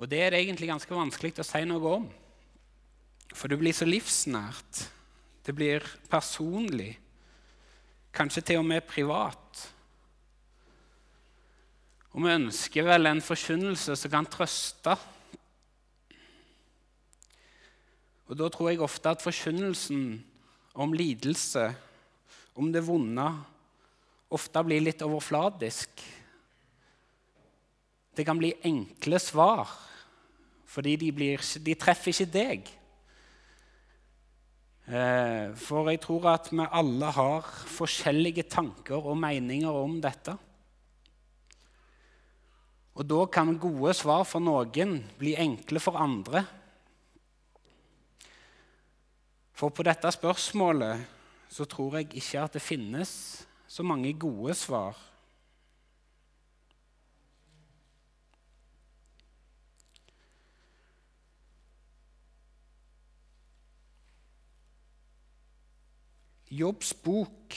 Og det er det egentlig ganske vanskelig å si noe om. For det blir så livsnært. Det blir personlig. Kanskje til og med privat. Og vi ønsker vel en forkynnelse som kan trøste. Og Da tror jeg ofte at forkynnelsen om lidelse, om det vonde, ofte blir litt overfladisk. Det kan bli enkle svar, fordi de, blir, de treffer ikke deg. Eh, for jeg tror at vi alle har forskjellige tanker og meninger om dette. Og da kan gode svar for noen bli enkle for andre. For på dette spørsmålet så tror jeg ikke at det finnes så mange gode svar. Jobbs bok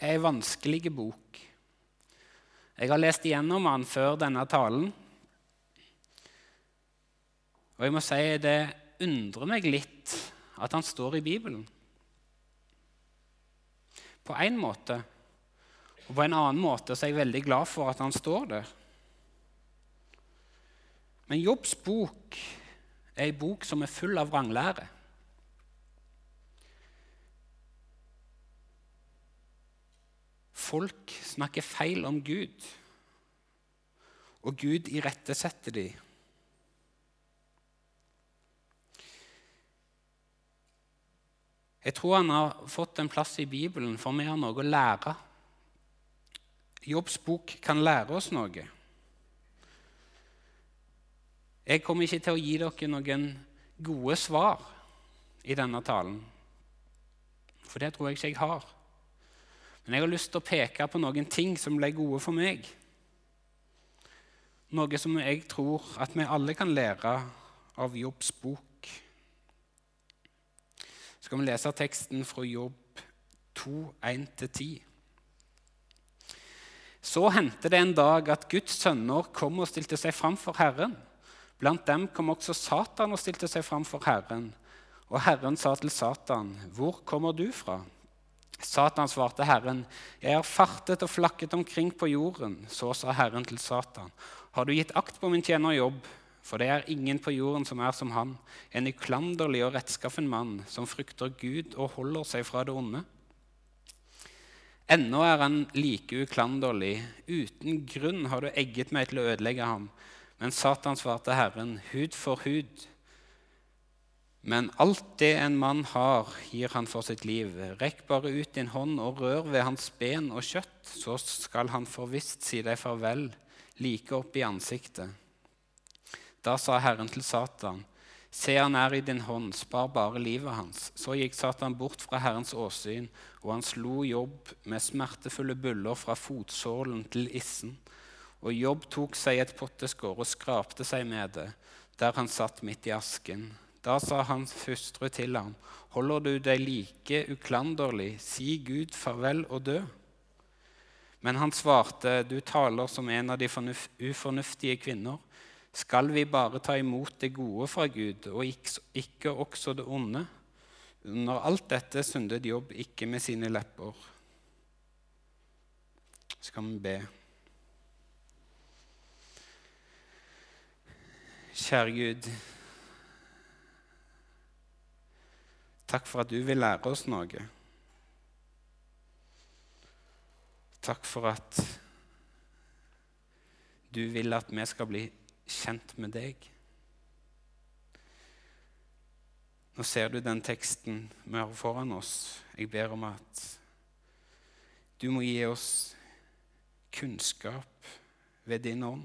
er ei vanskelig bok. Jeg har lest igjennom den før denne talen. Og jeg må si det undrer meg litt at han står i Bibelen. På én måte. Og på en annen måte så er jeg veldig glad for at han står der. Men Jobbs bok er ei bok som er full av vranglære. Folk snakker feil om Gud, og Gud irettesetter dem. Jeg tror han har fått en plass i Bibelen, for vi har noe å lære. Jobbs bok kan lære oss noe. Jeg kommer ikke til å gi dere noen gode svar i denne talen, for det tror jeg ikke jeg har. Men jeg har lyst til å peke på noen ting som ble gode for meg. Noe som jeg tror at vi alle kan lære av Jobbs bok. Så skal vi lese teksten fra Jobb 2, 1-10. Så hendte det en dag at Guds sønner kom og stilte seg fram for Herren. Blant dem kom også Satan og stilte seg fram for Herren. Og Herren sa til Satan, 'Hvor kommer du fra?' Satan svarte Herren, 'Jeg har fartet og flakket omkring på jorden.' Så sa Herren til Satan, 'Har du gitt akt på min tjener Jobb?' For det er ingen på jorden som er som han, en uklanderlig og rettskaffen mann, som frykter Gud og holder seg fra det onde. Ennå er han like uklanderlig. Uten grunn har du egget meg til å ødelegge ham. Men Satan svarte Herren, hud for hud. Men alt det en mann har, gir han for sitt liv. Rekk bare ut din hånd og rør ved hans ben og kjøtt, så skal han forvisst si deg farvel, like opp i ansiktet. Da sa Herren til Satan, se han er i din hånd, spar bare livet hans. Så gikk Satan bort fra Herrens åsyn, og han slo Jobb med smertefulle buller fra fotsålen til issen. Og Jobb tok seg et potteskår og skrapte seg med det, der han satt midt i asken. Da sa hans hustru til ham, holder du deg like uklanderlig, si Gud farvel og dø. Men han svarte, du taler som en av de ufornuftige kvinner. Skal vi bare ta imot det gode fra Gud, og ikke også det onde? Under alt dette syndet Jobb ikke med sine lepper. Skal vi be. Kjære Gud. Takk for at du vil lære oss noe. Takk for at du vil at vi skal bli kjent med deg. Nå ser du den teksten vi har foran oss. Jeg ber om at du må gi oss kunnskap ved din ånd.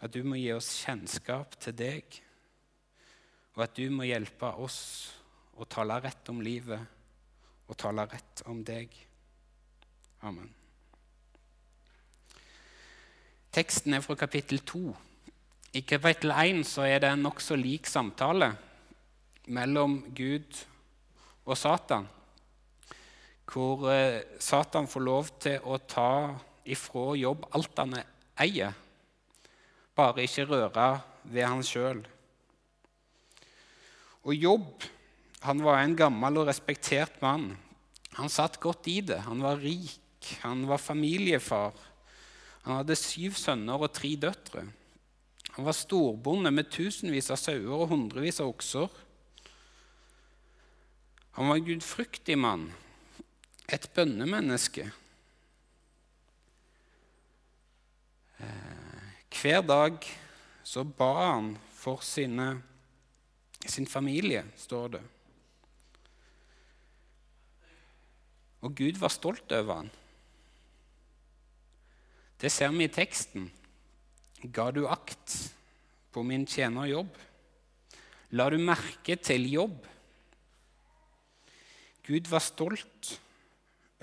At du må gi oss kjennskap til deg, og at du må hjelpe oss og tale rett om livet og tale rett om deg. Amen. Teksten er fra kapittel 2. I kapittel 1 så er det en nokså lik samtale mellom Gud og Satan, hvor eh, Satan får lov til å ta ifra jobb alt han eier. bare ikke røre ved han sjøl. Og Jobb han var en gammel og respektert mann. Han satt godt i det. Han var rik, han var familiefar. Han hadde syv sønner og tre døtre. Han var storbonde med tusenvis av sauer og hundrevis av okser. Han var en gudfryktig mann, et bønnemenneske. Eh, hver dag så ba han for sine, sin familie, står det. Og Gud var stolt over han. Det ser vi i teksten. Ga du akt på min tjener Jobb? La du merke til jobb? Gud var stolt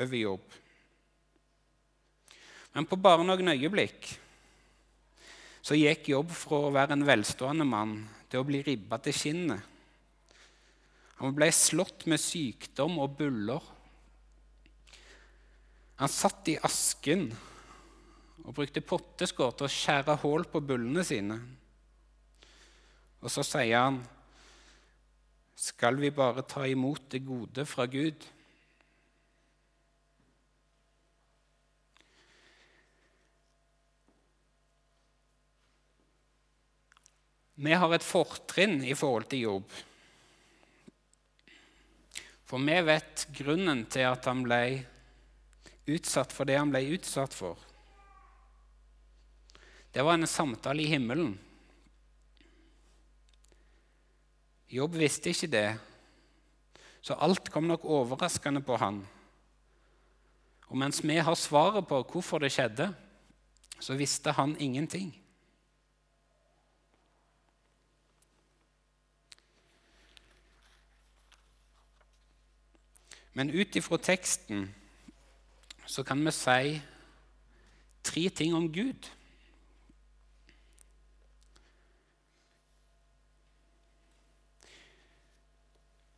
over jobb. Men på bare noen øyeblikk så gikk Jobb fra å være en velstående mann til å bli ribba til skinnet. Han ble slått med sykdom og buller han satt i asken og brukte potteskår til å skjære hull på bullene sine. Og så sier han, 'Skal vi bare ta imot det gode fra Gud?' Vi har et fortrinn i forhold til jobb. For vi vet grunnen til at han ble utsatt for det han ble utsatt for. Det var en samtale i himmelen. Jobb visste ikke det, så alt kom nok overraskende på han. Og mens vi har svaret på hvorfor det skjedde, så visste han ingenting. Men ut ifra teksten så kan vi si tre ting om Gud.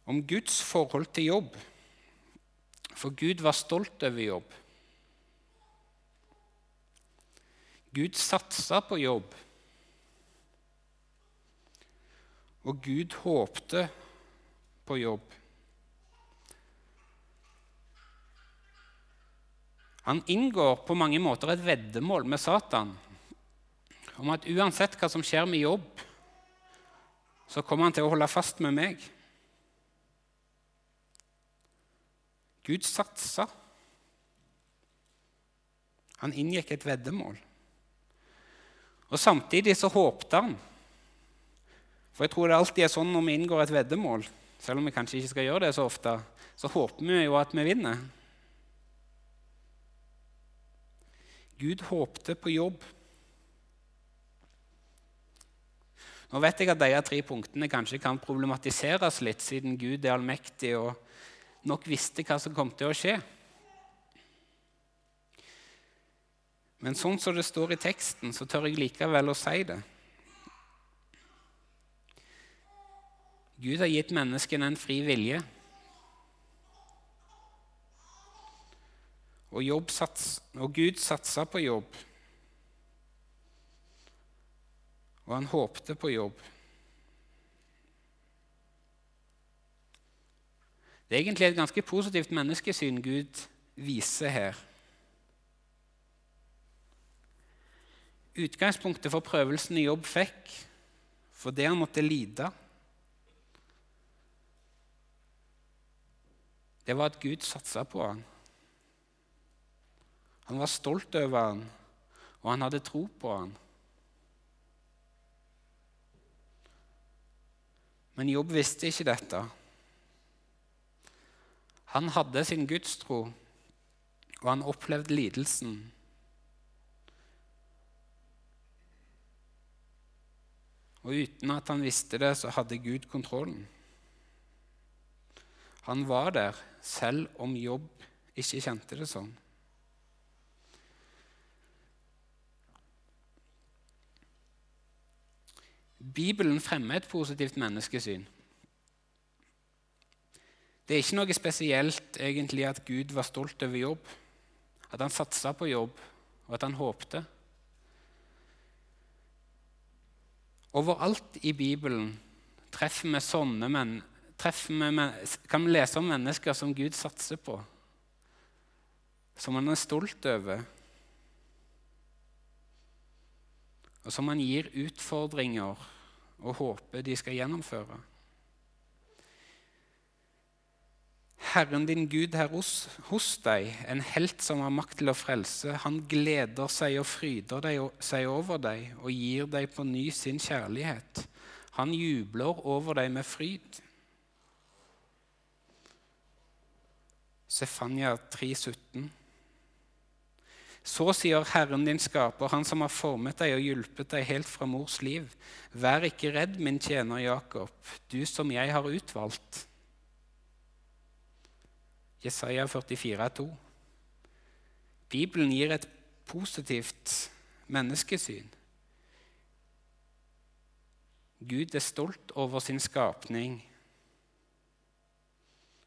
Om Guds forhold til jobb. For Gud var stolt over jobb. Gud satsa på jobb. Og Gud håpte på jobb. Han inngår på mange måter et veddemål med Satan om at uansett hva som skjer med jobb, så kommer han til å holde fast med meg. Gud satsa. Han inngikk et veddemål. Og Samtidig så håpte han. For jeg tror det alltid er sånn når vi inngår et veddemål, selv om vi kanskje ikke skal gjøre det så ofte, så håper vi jo at vi vinner. Gud håpte på jobb. Nå vet jeg at disse tre punktene kanskje kan problematiseres litt, siden Gud er allmektig og nok visste hva som kom til å skje. Men sånn som det står i teksten, så tør jeg likevel å si det. Gud har gitt menneskene en fri vilje. Og, sats, og Gud satsa på jobb. Og han håpte på jobb. Det er egentlig et ganske positivt menneskesyn Gud viser her. Utgangspunktet for prøvelsen i jobb fikk, for det han måtte lide, det var at Gud satsa på ham. Han var stolt over han, og han hadde tro på han. Men Jobb visste ikke dette. Han hadde sin gudstro, og han opplevde lidelsen. Og uten at han visste det, så hadde Gud kontrollen. Han var der selv om Jobb ikke kjente det sånn. Bibelen fremmer et positivt menneskesyn. Det er ikke noe spesielt egentlig at Gud var stolt over jobb, at han satsa på jobb, og at han håpte. Overalt i Bibelen treffer vi sånne menn, kan vi lese om mennesker som Gud satser på, som han er stolt over, og som han gir utfordringer og håper de skal gjennomføre. Herren din Gud er hos, hos, deg, en helt som har makt til å frelse. Han gleder seg og fryder deg, seg over deg og gir deg på ny sin kjærlighet. Han jubler over deg med fryd. Sefania 3,17. Så sier Herren din skaper, Han som har formet deg og hjulpet deg helt fra mors liv. Vær ikke redd, min tjener Jakob, du som jeg har utvalgt. Jesaja 44, 2. Bibelen gir et positivt menneskesyn. Gud er stolt over sin skapning,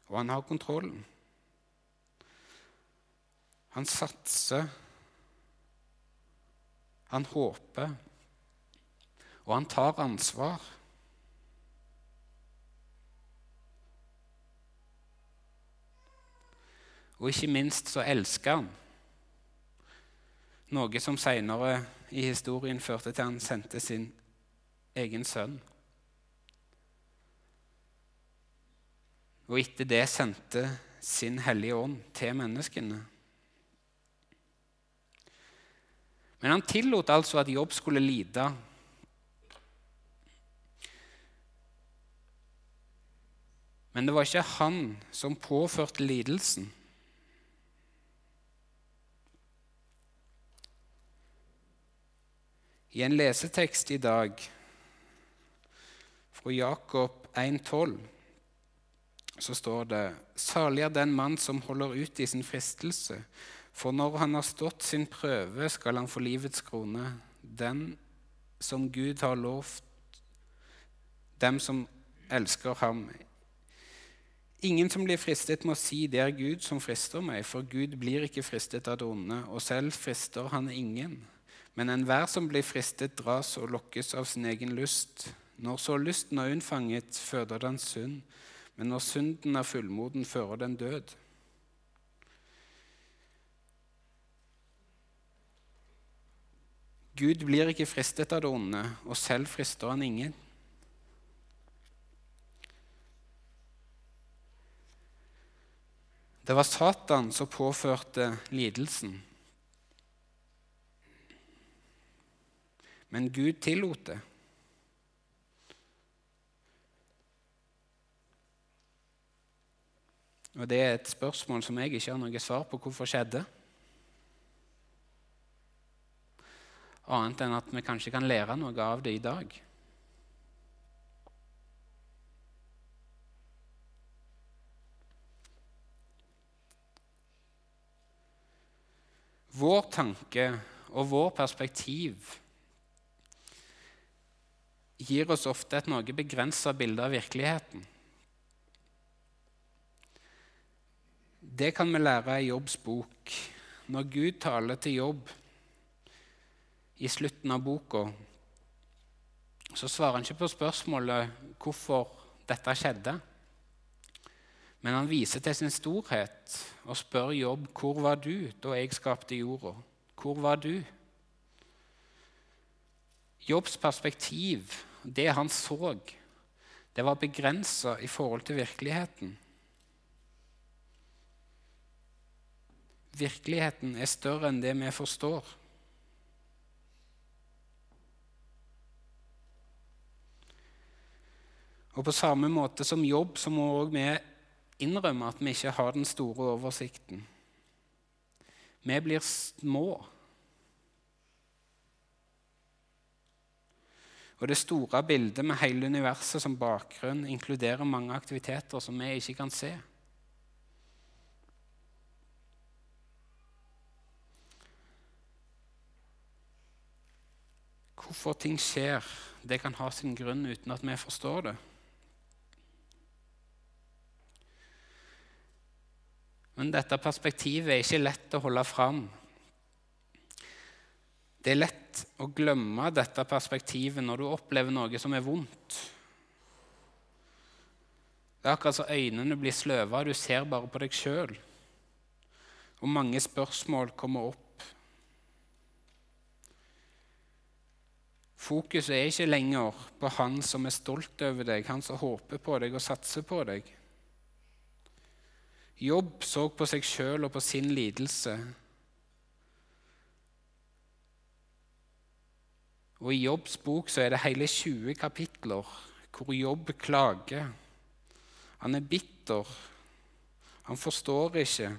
og han har kontrollen. Han satser, han håper, og han tar ansvar. Og ikke minst så elsker han. Noe som seinere i historien førte til han sendte sin egen sønn. Og etter det sendte sin Hellige Ånd til menneskene. Men han tillot altså at Jobb skulle lide. Men det var ikke han som påførte lidelsen. I en lesetekst i dag fra Jakob 1,12 så står det Salig er den mann som holder ut i sin fristelse, for når han har stått sin prøve, skal han få livets krone. Den som Gud har lovt dem som elsker ham. Ingen som blir fristet, må si 'det er Gud som frister meg', for Gud blir ikke fristet av det onde, og selv frister han ingen. Men enhver som blir fristet, dras og lokkes av sin egen lyst. Når så lysten er unnfanget, føder den synd. Men når synden er fullmoden, fører den død. Gud blir ikke fristet av det onde, og selv frister han ingen. Det var Satan som påførte lidelsen. Men Gud tillot det. Og Det er et spørsmål som jeg ikke har noe svar på hvorfor skjedde. Annet enn at vi kanskje kan lære noe av det i dag. Vår tanke og vår perspektiv gir oss ofte et noe begrensa bilde av virkeligheten. Det kan vi lære i Jobbs bok. Når Gud taler til Jobb i slutten av boka, så svarer han ikke på spørsmålet hvorfor dette skjedde. Men han viser til sin storhet og spør Jobb hvor var du da jeg skapte jorda. Hvor var du? Jobbs perspektiv det han så, det var begrensa i forhold til virkeligheten. Virkeligheten er større enn det vi forstår. Og På samme måte som jobb så må òg vi innrømme at vi ikke har den store oversikten. Vi blir små Og det store bildet med hele universet som bakgrunn inkluderer mange aktiviteter som vi ikke kan se. Hvorfor ting skjer, det kan ha sin grunn uten at vi forstår det. Men dette perspektivet er ikke lett å holde fram. Det er lett å glemme dette perspektivet når du opplever noe som er vondt. Det er akkurat som øynene blir sløva, du ser bare på deg sjøl. Og mange spørsmål kommer opp. Fokuset er ikke lenger på han som er stolt over deg, han som håper på deg og satser på deg. Jobb så på seg sjøl og på sin lidelse. Og I Jobbs bok så er det hele 20 kapitler hvor Jobb klager. Han er bitter. Han forstår ikke.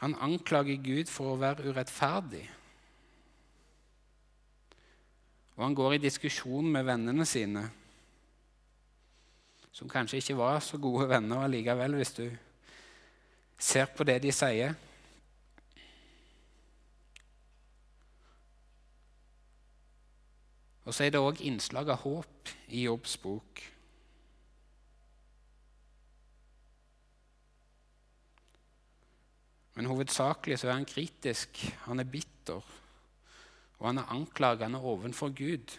Han anklager Gud for å være urettferdig. Og han går i diskusjon med vennene sine, som kanskje ikke var så gode venner allikevel, hvis du ser på det de sier. Og så er det òg innslag av håp i Jobbs bok. Men hovedsakelig så er han kritisk, han er bitter og han er anklagende overfor Gud.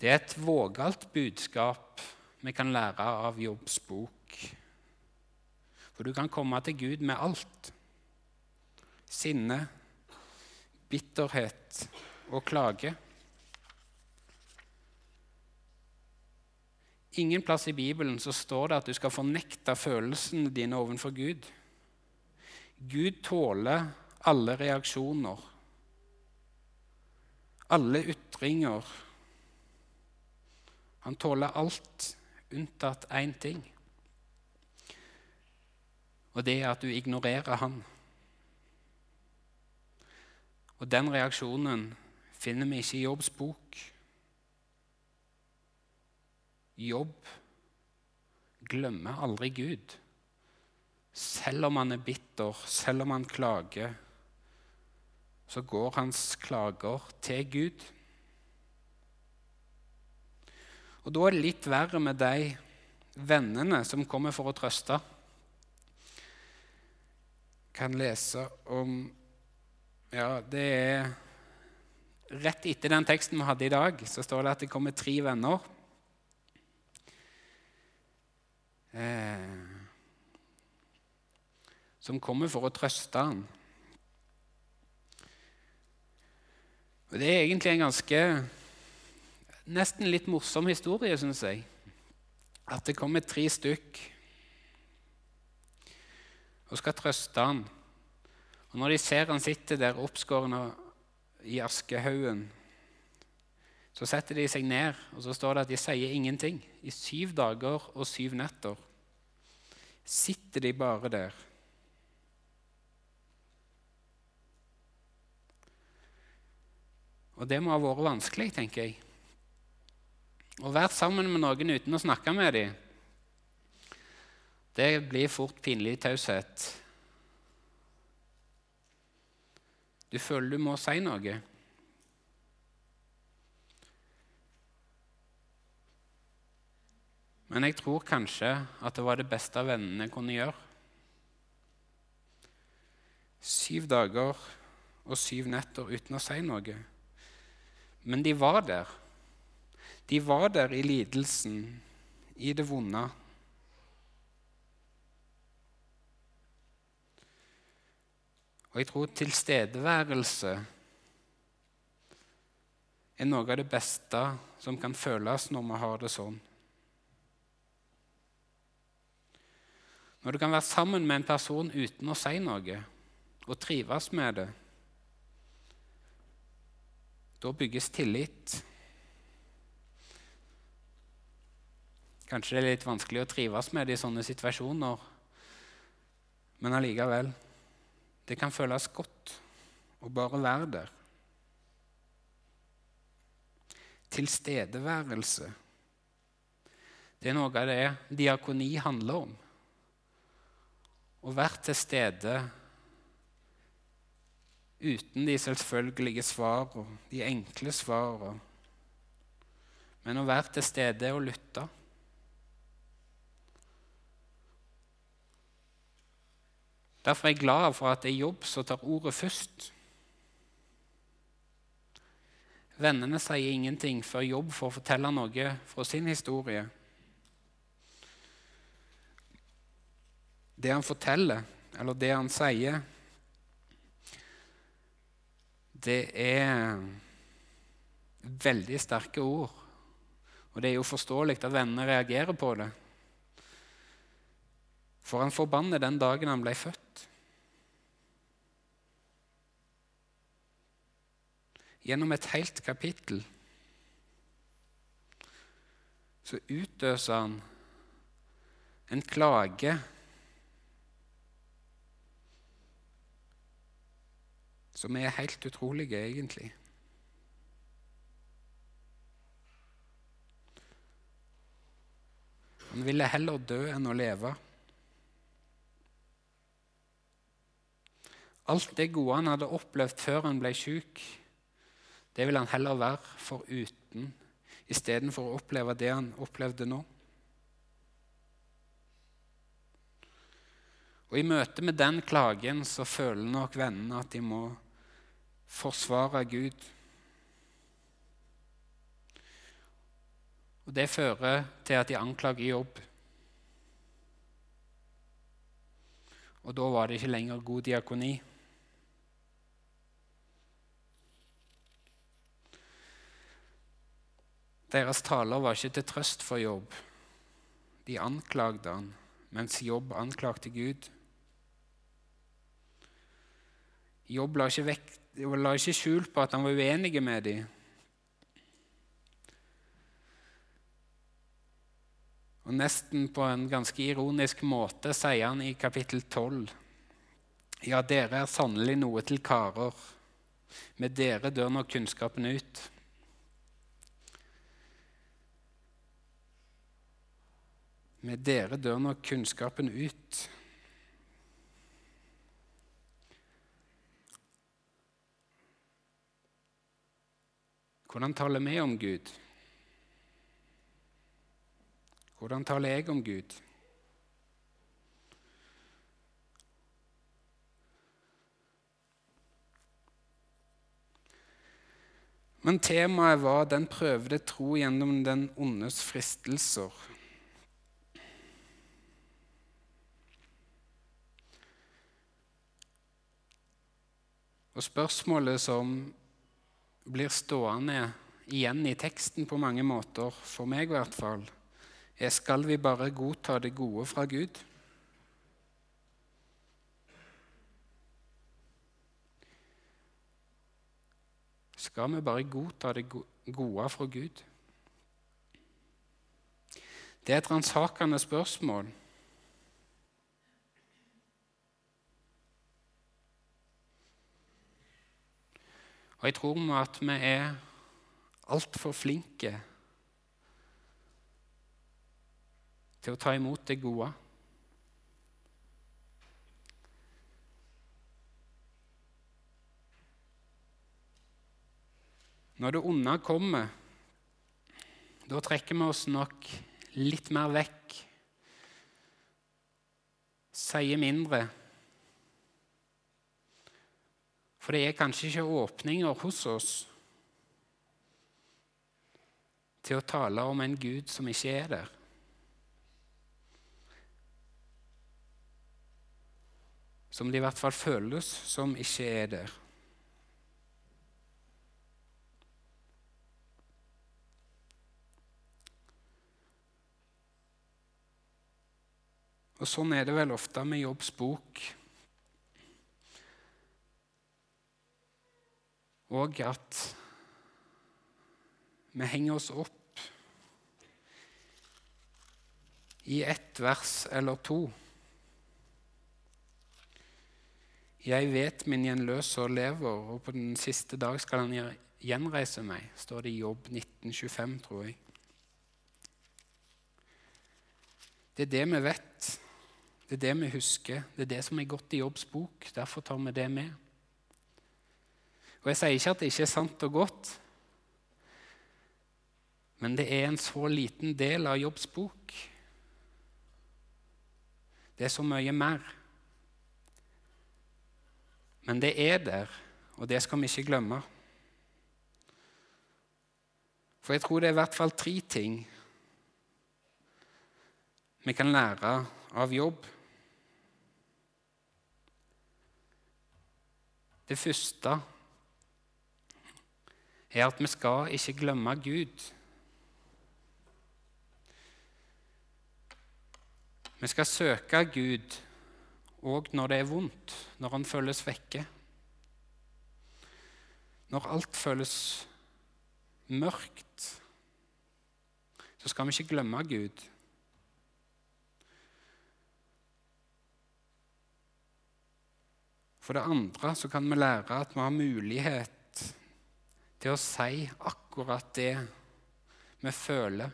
Det er et vågalt budskap vi kan lære av Jobbs bok. For du kan komme til Gud med alt. Sinne, bitterhet og klage. Ingen plass i Bibelen så står det at du skal fornekte følelsene dine overfor Gud. Gud tåler alle reaksjoner, alle ytringer. Han tåler alt unntatt én ting. Og det er at du ignorerer han. Og den reaksjonen finner vi ikke i Jobbs bok. Jobb glemmer aldri Gud. Selv om han er bitter, selv om han klager, så går hans klager til Gud. Og Da er det litt verre med de vennene som kommer for å trøste. Kan lese om Ja, det er Rett etter den teksten vi hadde i dag, så står det at det kommer tre venner. Eh, som kommer for å trøste ham. Og Det er egentlig en ganske nesten litt morsom historie, syns jeg. At det kommer tre stykk og skal trøste han. Og Når de ser han sitter der oppskåren i askehaugen, så setter de seg ned, og så står det at de sier ingenting. I syv dager og syv netter sitter de bare der. Og det må ha vært vanskelig, tenker jeg. Å være sammen med noen uten å snakke med dem, det blir fort pinlig taushet. Du føler du må si noe. Men jeg tror kanskje at det var det beste vennene kunne gjøre. Syv dager og syv netter uten å si noe. Men de var der. De var der i lidelsen, i det vonde. Og jeg tror tilstedeværelse er noe av det beste som kan føles når vi har det sånn. Når du kan være sammen med en person uten å si noe, og trives med det, da bygges tillit. Kanskje det er litt vanskelig å trives med det i sånne situasjoner, men allikevel Det kan føles godt å bare være der. Tilstedeværelse. Det er noe av det diakoni handler om. Å være til stede uten de selvfølgelige svar og de enkle svar. Men å være til stede og lytte. Derfor er jeg glad for at det er jobb som tar ordet først. Vennene sier ingenting før jobb får fortelle noe fra sin historie. Det han forteller, eller det han sier, det er veldig sterke ord. Og det er jo forståelig at vennene reagerer på det. For han forbanner den dagen han ble født. Gjennom et helt kapittel så utøser han en klage som er helt utrolige, egentlig. Han ville heller dø enn å leve. Alt det gode han hadde opplevd før han ble syk, det vil han heller være foruten istedenfor å oppleve det han opplevde nå. Og I møte med den klagen så føler nok vennene at de må forsvare Gud. Og Det fører til at de anklager jobb. Og da var det ikke lenger god diakoni. Deres taler var ikke til trøst for jobb. De anklagde han, mens jobb anklagte Gud. Jobb la ikke, vekk, la ikke skjul på at han var uenig med dem. Og Nesten på en ganske ironisk måte sier han i kapittel 12.: Ja, dere er sannelig noe til karer. Med dere dør nok kunnskapen ut. Med dere dør nok kunnskapen ut. Hvordan taler vi om Gud? Hvordan taler jeg om Gud? Men temaet var den prøvde tro gjennom den ondes fristelser. Og spørsmålet som blir stående igjen i teksten på mange måter, for meg i hvert fall, er skal vi bare godta det gode fra Gud? Skal vi bare godta det gode fra Gud? Det er et ransakende spørsmål. Og jeg tror at vi er altfor flinke til å ta imot det gode. Når det onde kommer, da trekker vi oss nok litt mer vekk. Sier mindre. For det er kanskje ikke åpninger hos oss til å tale om en Gud som ikke er der. Som det i hvert fall føles som ikke er der. Og Sånn er det vel ofte med Jobbs bok. Og at vi henger oss opp i ett vers eller to. Jeg vet min gjenløser lever, og på den siste dag skal han gjenreise meg, står det i Jobb 1925, tror jeg. Det er det vi vet, det er det vi husker, det er det som er godt i Jobbs bok. Derfor tar vi det med. Og Jeg sier ikke at det ikke er sant og godt, men det er en så liten del av Jobbs bok. Det er så mye mer. Men det er der, og det skal vi ikke glemme. For jeg tror det er i hvert fall tre ting vi kan lære av jobb. Det første er at vi skal ikke glemme Gud. Vi skal søke Gud òg når det er vondt, når han føles vekke. Når alt føles mørkt, så skal vi ikke glemme Gud. For det andre så kan vi lære at vi har mulighet til å si akkurat det vi føler,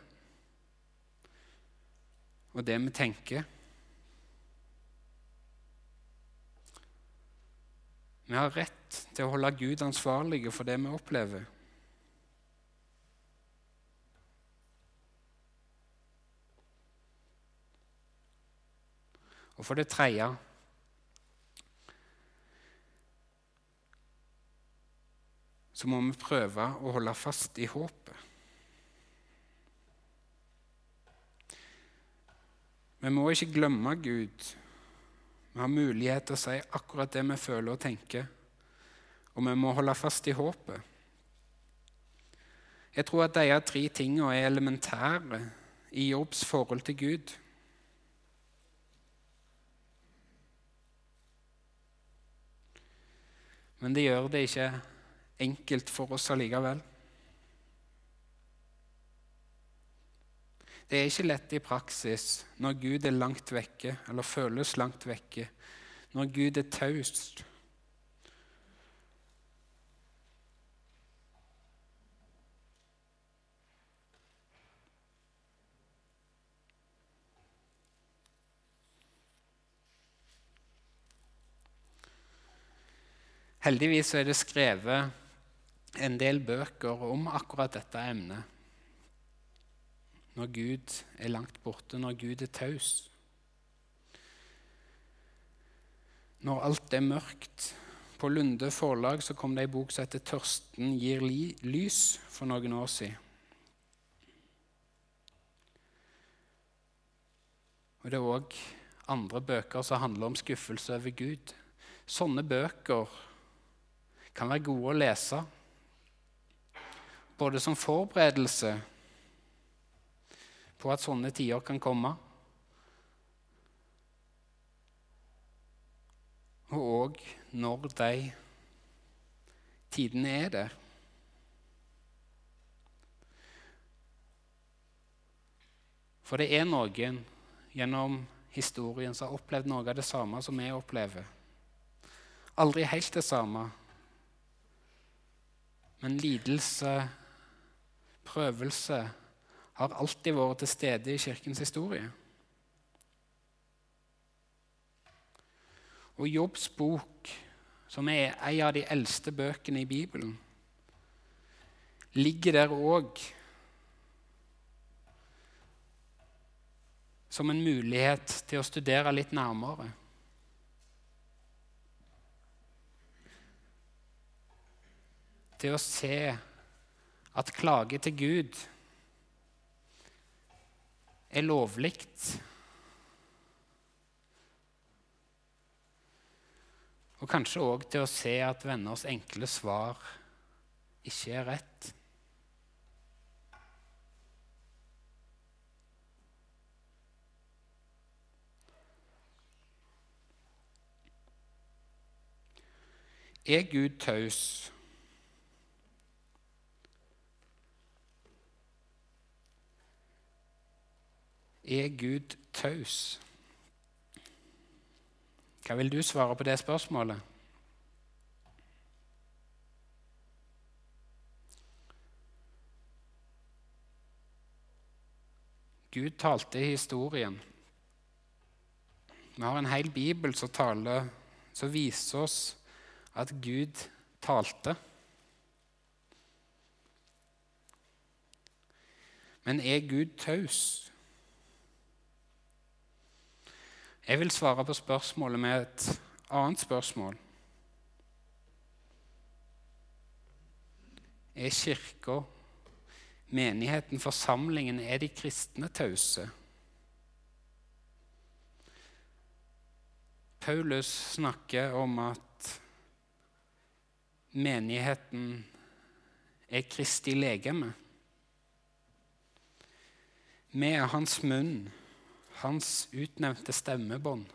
og det vi tenker. Vi har rett til å holde Gud ansvarlig for det vi opplever. Og for det tredje så må vi prøve å holde fast i håpet. Vi må ikke glemme Gud. Vi har mulighet til å si akkurat det vi føler og tenker, og vi må holde fast i håpet. Jeg tror at disse tre tingene er elementære i Jobbs forhold til Gud. Men det gjør det ikke enkelt for oss allikevel. Det er ikke lett i praksis når Gud er langt vekke, eller føles langt vekke, når Gud er taust. Heldigvis er det skrevet en del bøker om akkurat dette emnet. Når Gud er langt borte, når Gud er taus. Når alt er mørkt. På Lunde forlag så kom det ei bok som heter 'Tørsten gir lys' for noen år siden. Og Det er òg andre bøker som handler om skuffelse over Gud. Sånne bøker kan være gode å lese både som forberedelse på at sånne tider kan komme, og òg når de tidene er der. For det er noen gjennom historien som har opplevd noe av det samme som vi opplever. Aldri helt det samme, men lidelse prøvelse har alltid vært til stede i Kirkens historie. Og Jobbs bok, som er en av de eldste bøkene i Bibelen, ligger der òg som en mulighet til å studere litt nærmere. Til å se at klage til Gud er lovlig. Og kanskje òg til å se at venners enkle svar ikke er rett. Er Gud taus? Er Gud taus? Hva vil du svare på det spørsmålet? Gud talte i historien. Vi har en hel bibel som, taler, som viser oss at Gud talte. Men er Gud taus? Jeg vil svare på spørsmålet med et annet spørsmål. Er kirka, menigheten, forsamlingen, er de kristne tause? Paulus snakker om at menigheten er Kristi legeme. Vi er hans munn hans utnevnte stemmebånd.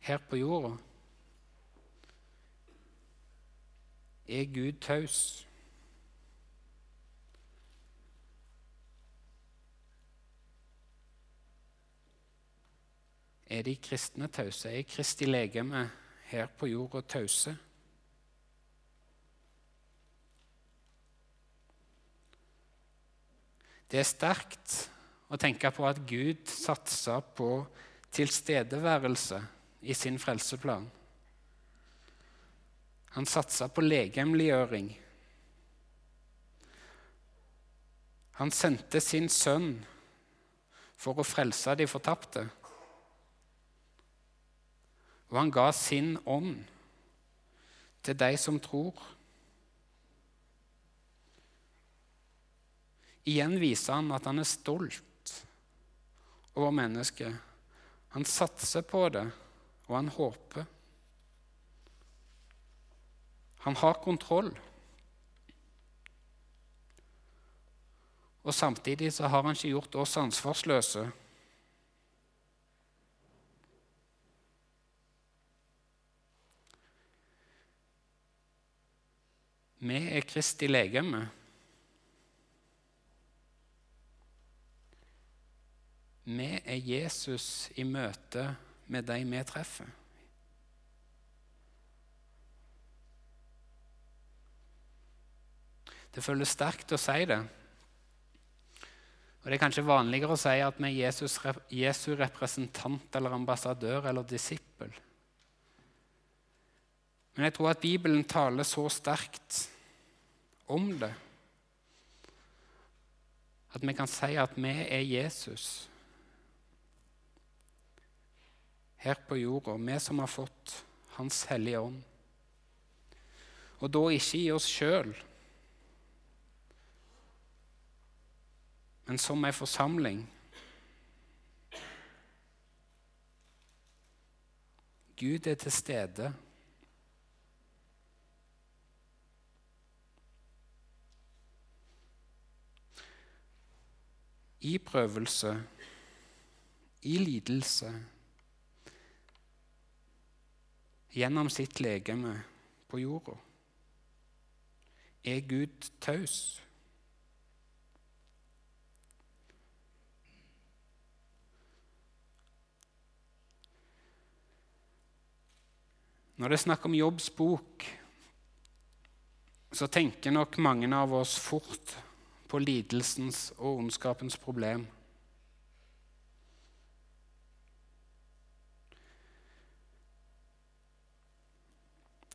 Her på jorda er Gud taus. Er de kristne tause? Er Kristi legeme her på jorda tause? Det er sterkt å tenke på at Gud satsa på tilstedeværelse i sin frelseplan. Han satsa på legemliggjøring. Han sendte sin sønn for å frelse de fortapte. Og han ga sin ånd til de som tror. Igjen viser han at han er stolt over mennesket. Han satser på det, og han håper. Han har kontroll. Og samtidig så har han ikke gjort oss ansvarsløse. Vi er Kristi legeme. Vi er Jesus i møte med de vi treffer. Det føles sterkt å si det. Og Det er kanskje vanligere å si at vi er Jesus, Jesu representant eller ambassadør eller disippel. Men jeg tror at Bibelen taler så sterkt om det at vi kan si at vi er Jesus her på jorda, vi som har fått Hans hellige ånd. Og da ikke i oss sjøl, men som ei forsamling. Gud er til stede. I prøvelse, i lidelse gjennom sitt legeme på jorda? Er Gud taus? Når det er snakk om Jobbs bok, så tenker nok mange av oss fort på lidelsens og ondskapens problem.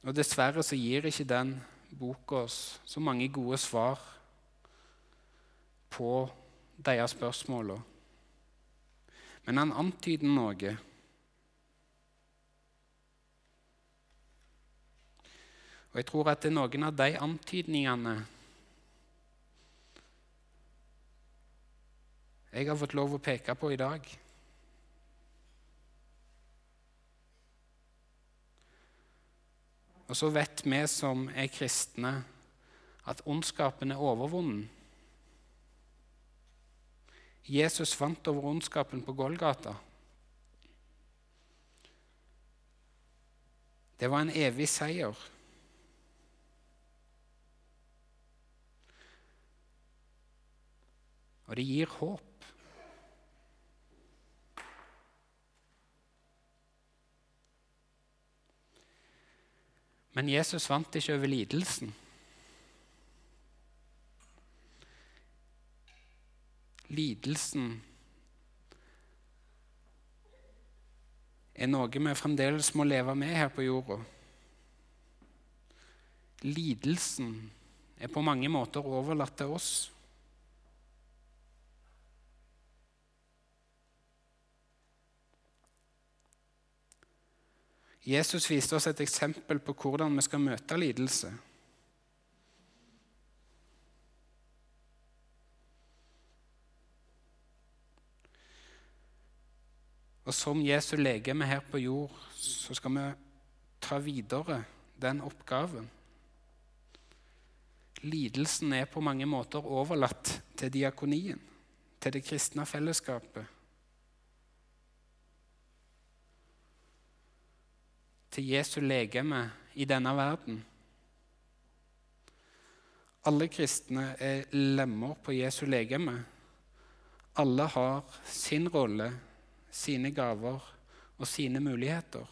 Og dessverre så gir ikke den boka oss så mange gode svar på deres spørsmål. Men han antyder noe. Og jeg tror at det er noen av de antydningene jeg har fått lov å peke på i dag. Og så vet vi som er kristne, at ondskapen er overvunnen. Jesus vant over ondskapen på Golgata. Det var en evig seier. Og det gir håp. Men Jesus vant ikke over lidelsen. Lidelsen er noe vi fremdeles må leve med her på jorda. Lidelsen er på mange måter overlatt til oss. Jesus viste oss et eksempel på hvordan vi skal møte lidelse. Og som Jesu legeme her på jord, så skal vi ta videre den oppgaven. Lidelsen er på mange måter overlatt til diakonien, til det kristne fellesskapet. Til Jesu legeme i denne verden. Alle kristne er lemmer på Jesu legeme. Alle har sin rolle sine gaver og sine muligheter.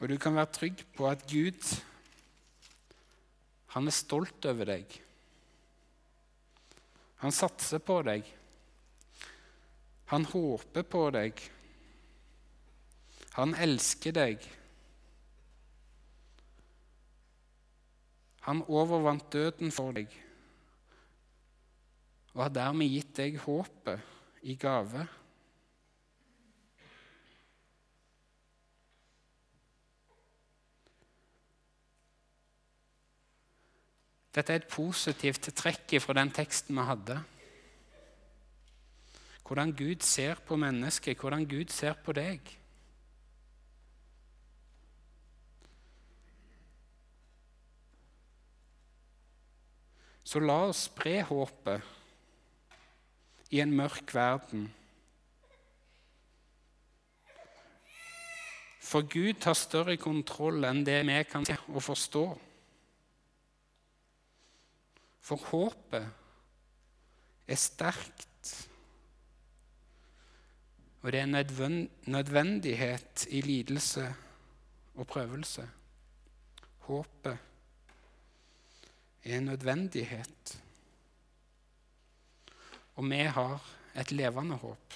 Og du kan være trygg på at Gud han er stolt over deg. Han satser på deg. Han håper på deg. Han elsker deg. Han overvant døden for deg og har dermed gitt deg håpet i gave. Dette er et positivt trekk fra den teksten vi hadde. Hvordan Gud ser på mennesket, hvordan Gud ser på deg. Så la oss spre håpet i en mørk verden. For Gud har større kontroll enn det vi kan se og forstå. For håpet er sterkt, og det er en nødvendighet i lidelse og prøvelse. Håpet er en nødvendighet. Og vi har et levende håp.